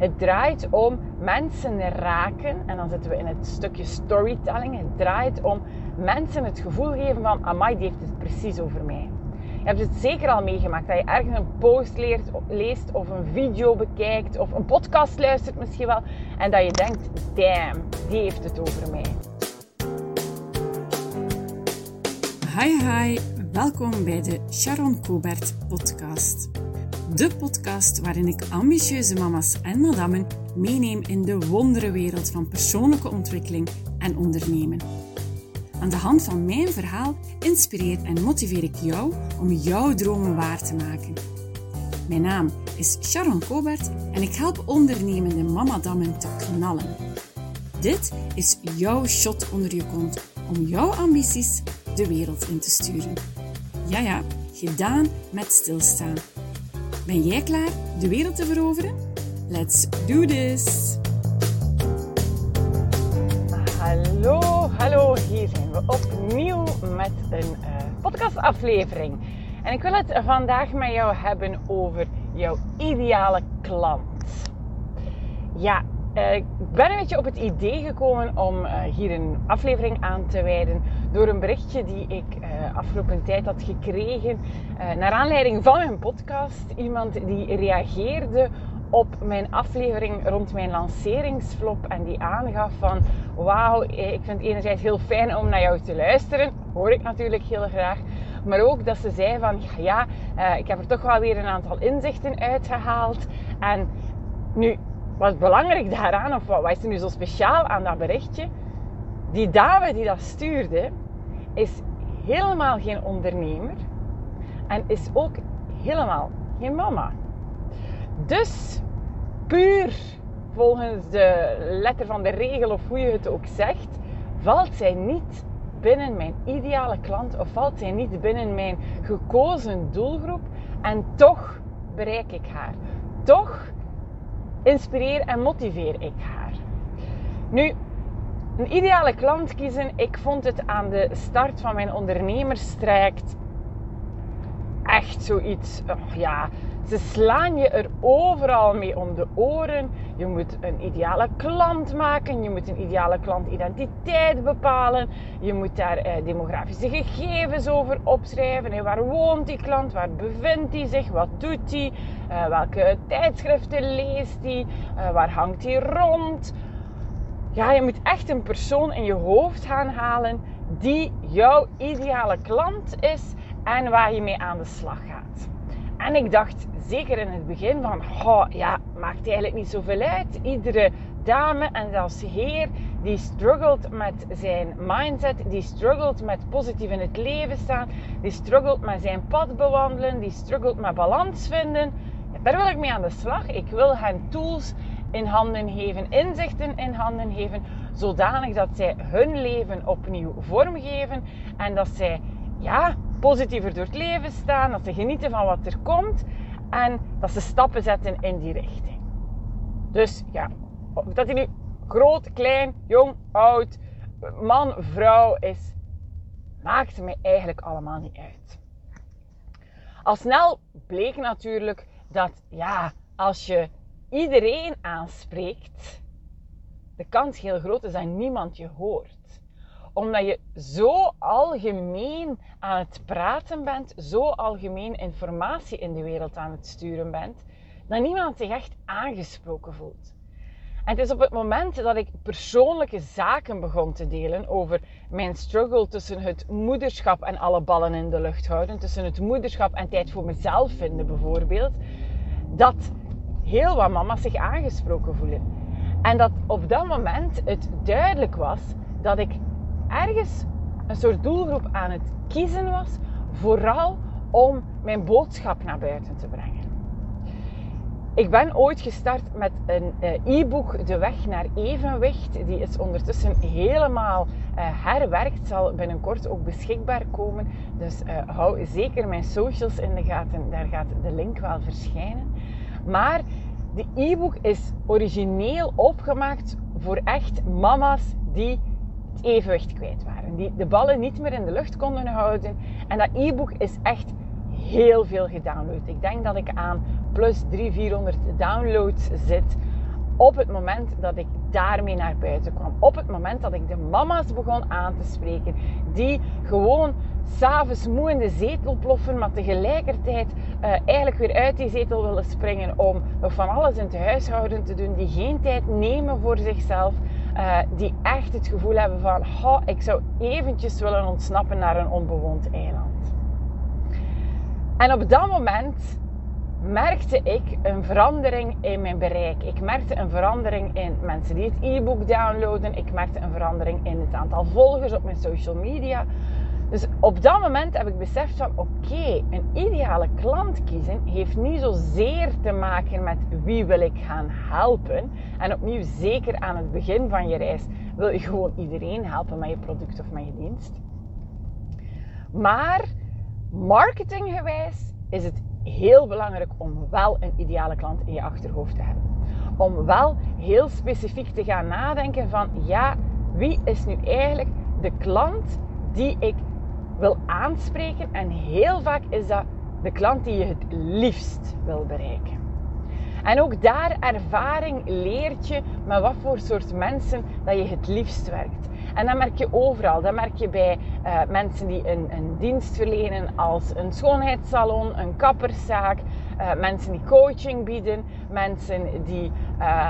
Het draait om mensen raken. En dan zitten we in het stukje storytelling. Het draait om mensen het gevoel geven van... Amai, die heeft het precies over mij. Je hebt het zeker al meegemaakt dat je ergens een post leert, leest of een video bekijkt of een podcast luistert misschien wel. En dat je denkt, damn, die heeft het over mij. Hi hi, welkom bij de Sharon Cobert podcast. De podcast waarin ik ambitieuze mama's en madammen meeneem in de wonderenwereld van persoonlijke ontwikkeling en ondernemen. Aan de hand van mijn verhaal inspireer en motiveer ik jou om jouw dromen waar te maken. Mijn naam is Sharon Cobert en ik help ondernemende mamadammen te knallen. Dit is jouw shot onder je kont om jouw ambities de wereld in te sturen. Ja ja, gedaan met stilstaan. Ben jij klaar de wereld te veroveren? Let's do this! Hallo, hallo, hier zijn we opnieuw met een uh, podcastaflevering. En ik wil het vandaag met jou hebben over jouw ideale klant. Ja, uh, ik ben een beetje op het idee gekomen om uh, hier een aflevering aan te wijden door een berichtje die ik uh, afgelopen tijd had gekregen naar aanleiding van mijn podcast. Iemand die reageerde op mijn aflevering rond mijn lanceringsflop en die aangaf van wauw, ik vind het enerzijds heel fijn om naar jou te luisteren, hoor ik natuurlijk heel graag, maar ook dat ze zei van ja, ik heb er toch wel weer een aantal inzichten uitgehaald en nu wat belangrijk daaraan, of wat, is er nu zo speciaal aan dat berichtje? Die dame die dat stuurde, is helemaal geen ondernemer en is ook helemaal geen mama. Dus puur volgens de letter van de regel of hoe je het ook zegt, valt zij niet binnen mijn ideale klant of valt zij niet binnen mijn gekozen doelgroep en toch bereik ik haar. Toch inspireer en motiveer ik haar. Nu, een ideale klant kiezen, ik vond het aan de start van mijn ondernemerstraject echt zoiets, oh ja, ze slaan je er overal mee om de oren. Je moet een ideale klant maken. Je moet een ideale klantidentiteit bepalen. Je moet daar eh, demografische gegevens over opschrijven. En waar woont die klant? Waar bevindt hij zich? Wat doet hij? Uh, welke tijdschriften leest hij? Uh, waar hangt hij rond? Ja, je moet echt een persoon in je hoofd gaan halen die jouw ideale klant is en waar je mee aan de slag gaat. En ik dacht zeker in het begin van, oh, ja, maakt eigenlijk niet zoveel uit. Iedere dame en zelfs heer die struggelt met zijn mindset, die struggelt met positief in het leven staan, die struggelt met zijn pad bewandelen, die struggelt met balans vinden. daar wil ik mee aan de slag. Ik wil hen tools in handen geven, inzichten in handen geven, zodanig dat zij hun leven opnieuw vormgeven en dat zij ja, positiever door het leven staan, dat ze genieten van wat er komt en dat ze stappen zetten in die richting. Dus ja, dat hij nu groot, klein, jong, oud, man, vrouw is, maakt mij eigenlijk allemaal niet uit. Al snel bleek natuurlijk dat ja, als je iedereen aanspreekt, de kans heel groot is dat niemand je hoort omdat je zo algemeen aan het praten bent, zo algemeen informatie in de wereld aan het sturen bent, dat niemand zich echt aangesproken voelt. En het is op het moment dat ik persoonlijke zaken begon te delen over mijn struggle tussen het moederschap en alle ballen in de lucht houden, tussen het moederschap en tijd voor mezelf vinden bijvoorbeeld, dat heel wat mama's zich aangesproken voelen. En dat op dat moment het duidelijk was dat ik ergens een soort doelgroep aan het kiezen was, vooral om mijn boodschap naar buiten te brengen. Ik ben ooit gestart met een eh, e-book, De Weg naar Evenwicht. Die is ondertussen helemaal uh, herwerkt, zal binnenkort ook beschikbaar komen. Dus uh, hou zeker mijn socials in de gaten, daar gaat de link wel verschijnen. Maar de e-book is origineel opgemaakt voor echt mama's die evenwicht kwijt waren. Die de ballen niet meer in de lucht konden houden. En dat e-book is echt heel veel gedownload. Ik denk dat ik aan plus 300, 400 downloads zit. op het moment dat ik daarmee naar buiten kwam. Op het moment dat ik de mama's begon aan te spreken. Die gewoon s'avonds moe in de zetel ploffen. Maar tegelijkertijd uh, eigenlijk weer uit die zetel willen springen. Om nog van alles in het huishouden te doen. Die geen tijd nemen voor zichzelf. Uh, die echt het gevoel hebben van... Oh, ik zou eventjes willen ontsnappen naar een onbewoond eiland. En op dat moment merkte ik een verandering in mijn bereik. Ik merkte een verandering in mensen die het e-book downloaden. Ik merkte een verandering in het aantal volgers op mijn social media. Dus op dat moment heb ik beseft van oké, een ideale klant kiezen heeft niet zozeer te maken met wie wil ik gaan helpen. En opnieuw, zeker aan het begin van je reis wil je gewoon iedereen helpen met je product of met je dienst. Maar marketinggewijs is het heel belangrijk om wel een ideale klant in je achterhoofd te hebben. Om wel heel specifiek te gaan nadenken van ja, wie is nu eigenlijk de klant die ik wil aanspreken? En heel vaak is dat de klant die je het liefst wil bereiken. En ook daar ervaring leert je met wat voor soort mensen dat je het liefst werkt. En dat merk je overal. Dat merk je bij uh, mensen die een, een, dienst verlenen als een schoonheidssalon, een kapperszaak, uh, mensen die coaching bieden, mensen die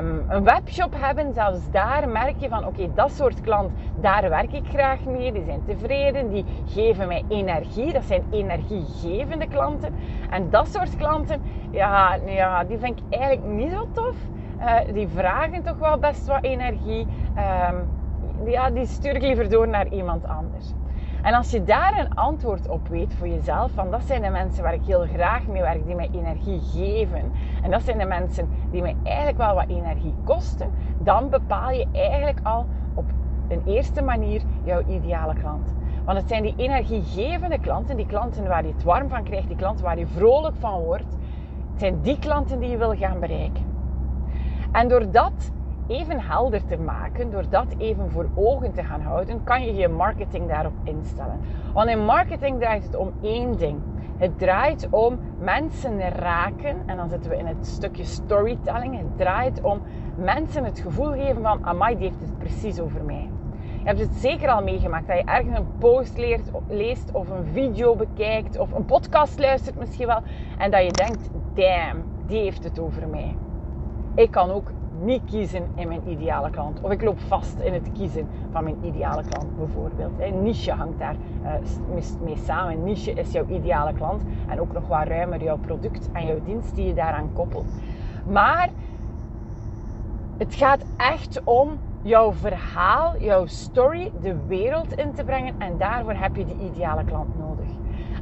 um, een webshop hebben. Zelfs daar merk je van oké, dat soort klant, daar werk ik graag mee. Die zijn tevreden, die geven mij energie. Dat zijn energiegevende klanten. En dat soort klanten, ja, ja die vind ik eigenlijk niet zo tof. Uh, die vragen toch wel best wat energie. Um, ja, die stuur ik liever door naar iemand anders. En als je daar een antwoord op weet voor jezelf, van dat zijn de mensen waar ik heel graag mee werk, die mij energie geven. En dat zijn de mensen die mij eigenlijk wel wat energie kosten. Dan bepaal je eigenlijk al op een eerste manier jouw ideale klant. Want het zijn die energiegevende klanten, die klanten waar je het warm van krijgt, die klanten waar je vrolijk van wordt. Het zijn die klanten die je wil gaan bereiken. En doordat even helder te maken, door dat even voor ogen te gaan houden, kan je je marketing daarop instellen. Want in marketing draait het om één ding. Het draait om mensen raken, en dan zitten we in het stukje storytelling. Het draait om mensen het gevoel geven van, amai, die heeft het precies over mij. Je hebt het zeker al meegemaakt dat je ergens een post leert, leest of een video bekijkt of een podcast luistert misschien wel. En dat je denkt, damn, die heeft het over mij. Ik kan ook niet kiezen in mijn ideale klant. Of ik loop vast in het kiezen van mijn ideale klant bijvoorbeeld. Een niche hangt daar uh, mee samen. Een niche is jouw ideale klant. En ook nog wat ruimer jouw product en jouw dienst die je daaraan koppelt. Maar het gaat echt om jouw verhaal, jouw story de wereld in te brengen. En daarvoor heb je die ideale klant nodig.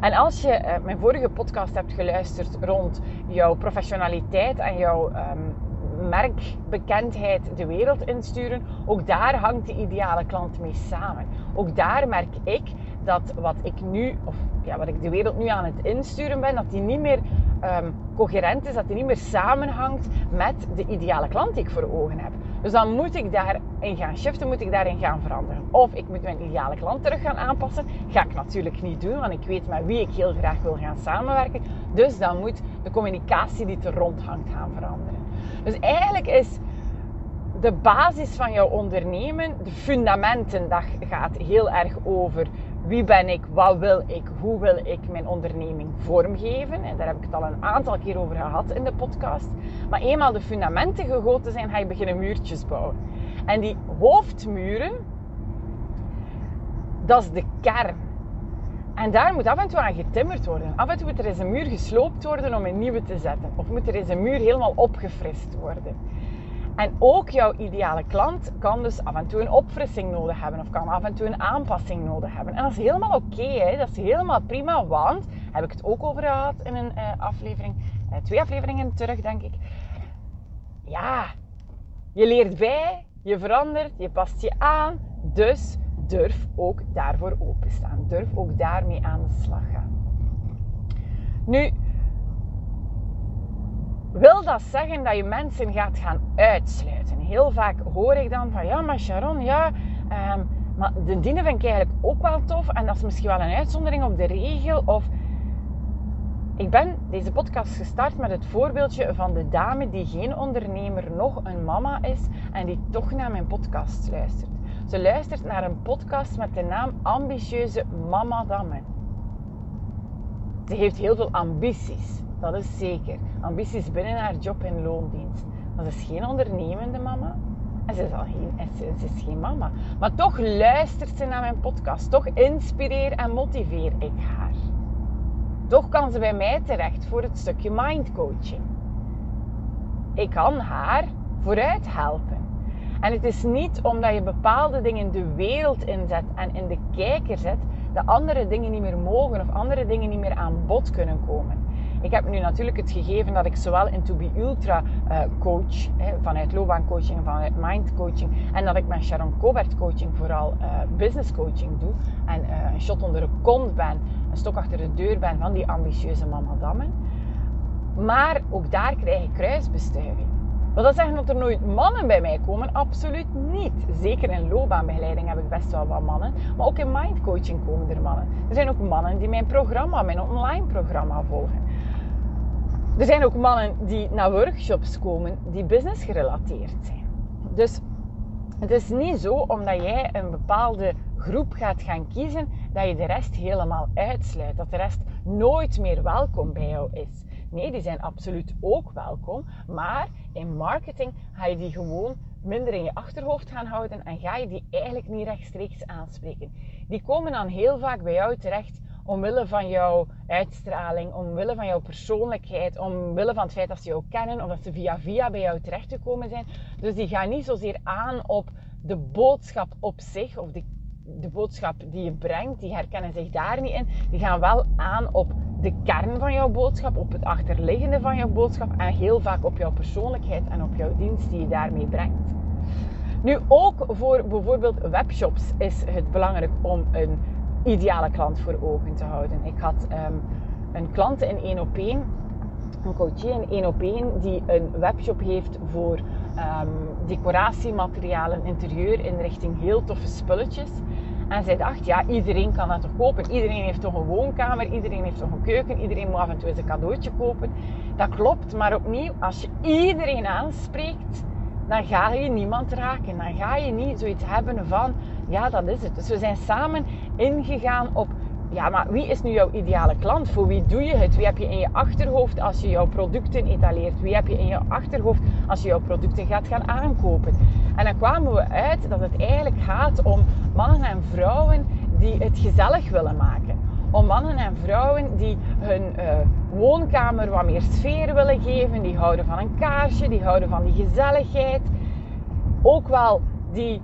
En als je uh, mijn vorige podcast hebt geluisterd rond jouw professionaliteit en jouw um, merkbekendheid de wereld insturen, ook daar hangt de ideale klant mee samen. Ook daar merk ik dat wat ik nu, of ja, wat ik de wereld nu aan het insturen ben, dat die niet meer um, coherent is, dat die niet meer samenhangt met de ideale klant die ik voor ogen heb. Dus dan moet ik daarin gaan shiften, moet ik daarin gaan veranderen. Of ik moet mijn ideale klant terug gaan aanpassen. Ga ik natuurlijk niet doen, want ik weet met wie ik heel graag wil gaan samenwerken. Dus dan moet de communicatie die er rond hangt gaan veranderen. Dus eigenlijk is de basis van jouw ondernemen, de fundamenten, dat gaat heel erg over wie ben ik, wat wil ik, hoe wil ik mijn onderneming vormgeven. En daar heb ik het al een aantal keer over gehad in de podcast. Maar eenmaal de fundamenten gegoten zijn, ga je beginnen muurtjes bouwen. En die hoofdmuren, dat is de kern. En daar moet af en toe aan getimmerd worden. Af en toe moet er eens een muur gesloopt worden om een nieuwe te zetten. Of moet er eens een muur helemaal opgefrist worden. En ook jouw ideale klant kan dus af en toe een opfrissing nodig hebben. Of kan af en toe een aanpassing nodig hebben. En dat is helemaal oké. dat is helemaal prima. Want, heb ik het ook over gehad in een uh, aflevering. Uh, twee afleveringen terug, denk ik. Ja, je leert bij. Je verandert. Je past je aan. Dus durf ook daarvoor openstaan. Durf ook daarmee aan de slag gaan. Nu, wil dat zeggen dat je mensen gaat gaan uitsluiten? Heel vaak hoor ik dan van ja, maar Sharon, ja, um, maar de dienen vind ik eigenlijk ook wel tof en dat is misschien wel een uitzondering op de regel. Of Ik ben deze podcast gestart met het voorbeeldje van de dame die geen ondernemer, nog een mama is en die toch naar mijn podcast luistert. Ze luistert naar een podcast met de naam Ambitieuze Mama Damme. Ze heeft heel veel ambities, dat is zeker. Ambities binnen haar job in loondienst. Maar ze is geen ondernemende mama. En ze is, al geen, ze is geen mama. Maar toch luistert ze naar mijn podcast. Toch inspireer en motiveer ik haar. Toch kan ze bij mij terecht voor het stukje mindcoaching. Ik kan haar vooruit helpen. En het is niet omdat je bepaalde dingen de wereld inzet en in de kijker zet, dat andere dingen niet meer mogen of andere dingen niet meer aan bod kunnen komen. Ik heb nu natuurlijk het gegeven dat ik zowel in To Be Ultra uh, coach, hè, vanuit loopbaancoaching en vanuit mindcoaching, en dat ik met Sharon Cobert coaching vooral uh, business coaching doe en uh, een shot onder de kont ben, een stok achter de deur ben van die ambitieuze mamadammen. Maar ook daar krijg ik kruisbestuiving. Wil dat zeggen dat er nooit mannen bij mij komen? Absoluut niet. Zeker in loopbaanbegeleiding heb ik best wel wat mannen. Maar ook in mindcoaching komen er mannen. Er zijn ook mannen die mijn programma, mijn online programma volgen. Er zijn ook mannen die naar workshops komen die business gerelateerd zijn. Dus het is niet zo omdat jij een bepaalde groep gaat gaan kiezen dat je de rest helemaal uitsluit. Dat de rest nooit meer welkom bij jou is. Nee, die zijn absoluut ook welkom. Maar in marketing ga je die gewoon minder in je achterhoofd gaan houden en ga je die eigenlijk niet rechtstreeks aanspreken. Die komen dan heel vaak bij jou terecht omwille van jouw uitstraling, omwille van jouw persoonlijkheid, omwille van het feit dat ze jou kennen of dat ze via via bij jou terechtgekomen zijn. Dus die gaan niet zozeer aan op de boodschap op zich of de, de boodschap die je brengt, die herkennen zich daar niet in. Die gaan wel aan op de kern van jouw boodschap, op het achterliggende van jouw boodschap en heel vaak op jouw persoonlijkheid en op jouw dienst die je daarmee brengt. Nu, ook voor bijvoorbeeld webshops is het belangrijk om een ideale klant voor ogen te houden. Ik had um, een klant in 1 op 1, een coachie in 1 op 1, die een webshop heeft voor um, decoratiematerialen, interieur, inrichting, heel toffe spulletjes. En zij dacht, ja, iedereen kan dat toch kopen. Iedereen heeft toch een woonkamer, iedereen heeft toch een keuken, iedereen moet af en toe eens een cadeautje kopen. Dat klopt, maar opnieuw, als je iedereen aanspreekt, dan ga je niemand raken. Dan ga je niet zoiets hebben van, ja, dat is het. Dus we zijn samen ingegaan op, ja, maar wie is nu jouw ideale klant? Voor wie doe je het? Wie heb je in je achterhoofd als je jouw producten etaleert? Wie heb je in je achterhoofd als je jouw producten gaat gaan aankopen? En dan kwamen we uit dat het eigenlijk gaat om mannen en vrouwen die het gezellig willen maken. Om mannen en vrouwen die hun uh, woonkamer wat meer sfeer willen geven, die houden van een kaarsje, die houden van die gezelligheid. Ook wel die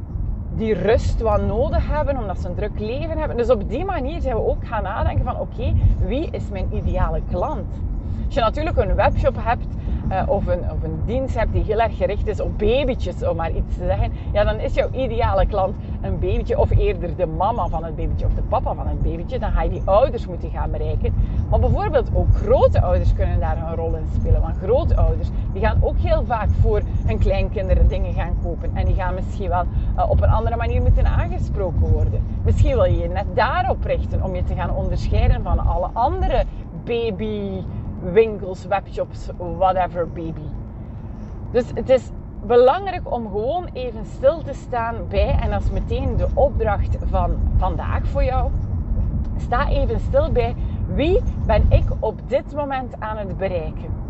die rust wat nodig hebben, omdat ze een druk leven hebben. Dus op die manier zijn we ook gaan nadenken van oké, wie is mijn ideale klant? Als je natuurlijk een webshop hebt uh, of, een, of een dienst hebt die heel erg gericht is op babytjes, om maar iets te zeggen, ja, dan is jouw ideale klant een babytje of eerder de mama van het babytje of de papa van het babytje. Dan ga je die ouders moeten gaan bereiken. Maar bijvoorbeeld ook grote ouders kunnen daar een rol in spelen. Want grootouders die gaan ook heel vaak voor hun kleinkinderen dingen gaan kopen. En die gaan misschien wel uh, op een andere manier moeten aangesproken worden. Misschien wil je je net daarop richten om je te gaan onderscheiden van alle andere baby winkels, webshops, whatever baby. Dus het is belangrijk om gewoon even stil te staan bij, en dat is meteen de opdracht van vandaag voor jou. Sta even stil bij wie ben ik op dit moment aan het bereiken.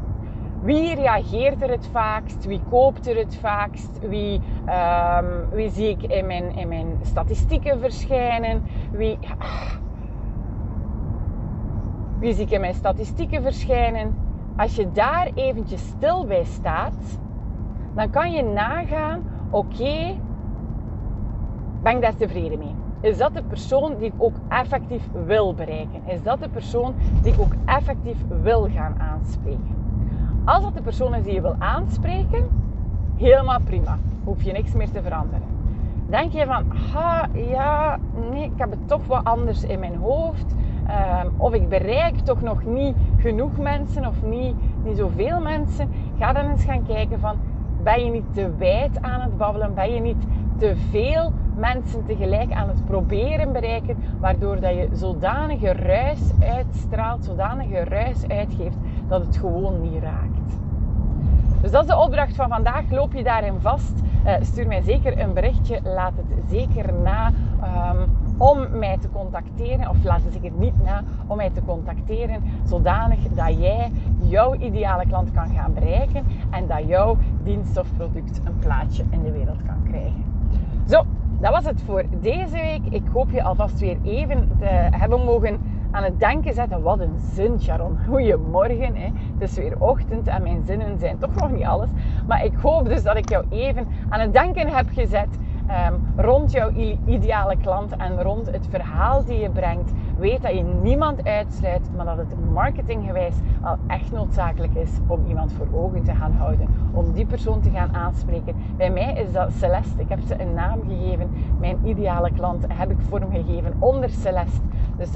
Wie reageert er het vaakst? Wie koopt er het vaakst? Wie, um, wie zie ik in mijn, in mijn statistieken verschijnen? Wie, wie zie ik in mijn statistieken verschijnen? Als je daar eventjes stil bij staat, dan kan je nagaan, oké, ben ik daar tevreden mee? Is dat de persoon die ik ook effectief wil bereiken? Is dat de persoon die ik ook effectief wil gaan aanspreken? Als dat de persoon is die je wil aanspreken, helemaal prima. Hoef je niks meer te veranderen. Denk je van, ha, ja, nee, ik heb het toch wat anders in mijn hoofd. Um, of ik bereik toch nog niet genoeg mensen of niet, niet zoveel mensen. Ga dan eens gaan kijken van, ben je niet te wijd aan het babbelen? Ben je niet te veel mensen tegelijk aan het proberen bereiken, waardoor dat je zodanige ruis uitstraalt, zodanige ruis uitgeeft, dat het gewoon niet raakt. Dus dat is de opdracht van vandaag. Loop je daarin vast? Uh, stuur mij zeker een berichtje. Laat het zeker na um, om mij te contacteren. Of laat het zeker niet na om mij te contacteren. Zodanig dat jij jouw ideale klant kan gaan bereiken. En dat jouw dienst of product een plaatje in de wereld kan krijgen. Zo, dat was het voor deze week. Ik hoop je alvast weer even te hebben mogen aan het denken zetten. Wat een zin, Sharon. Goedemorgen. Hè. Het is weer ochtend en mijn zinnen zijn toch nog niet alles. Maar ik hoop dus dat ik jou even aan het denken heb gezet. Um, rond jouw ideale klant en rond het verhaal die je brengt. Weet dat je niemand uitsluit, maar dat het marketinggewijs al echt noodzakelijk is om iemand voor ogen te gaan houden. Om die persoon te gaan aanspreken. Bij mij is dat Celeste. Ik heb ze een naam gegeven. Mijn ideale klant heb ik vormgegeven onder Celeste. Dus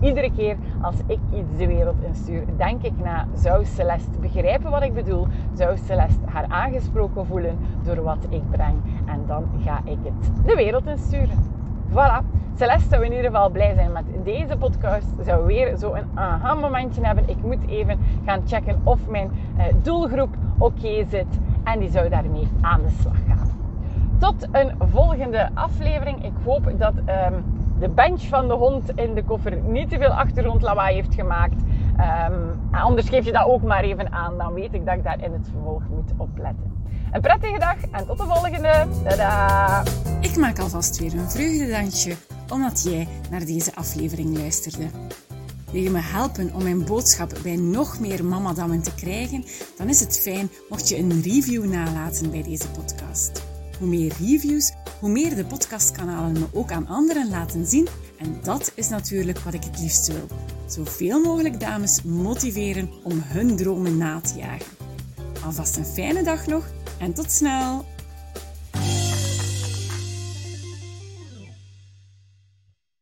iedere keer als ik iets de wereld instuur, denk ik na, zou Celeste begrijpen wat ik bedoel? Zou Celeste haar aangesproken voelen door wat ik breng? En dan ga ik het de wereld insturen. Voilà. Celeste zou in ieder geval blij zijn met deze podcast. Zou weer zo'n aha momentje hebben. Ik moet even gaan checken of mijn eh, doelgroep oké zit. En die zou daarmee aan de slag gaan. Tot een volgende aflevering. Ik hoop dat... Ehm, de bench van de hond in de koffer niet te veel achtergrondlawaai heeft gemaakt. Um, anders geef je dat ook maar even aan. Dan weet ik dat ik daar in het vervolg moet opletten. Een prettige dag en tot de volgende. Tada! Ik maak alvast weer een vreugdedansje omdat jij naar deze aflevering luisterde. Wil je me helpen om mijn boodschap bij nog meer mamadammen te krijgen? Dan is het fijn mocht je een review nalaten bij deze podcast. Hoe meer reviews, hoe meer de podcastkanalen me ook aan anderen laten zien. En dat is natuurlijk wat ik het liefst wil. Zoveel mogelijk dames motiveren om hun dromen na te jagen. Alvast een fijne dag nog en tot snel!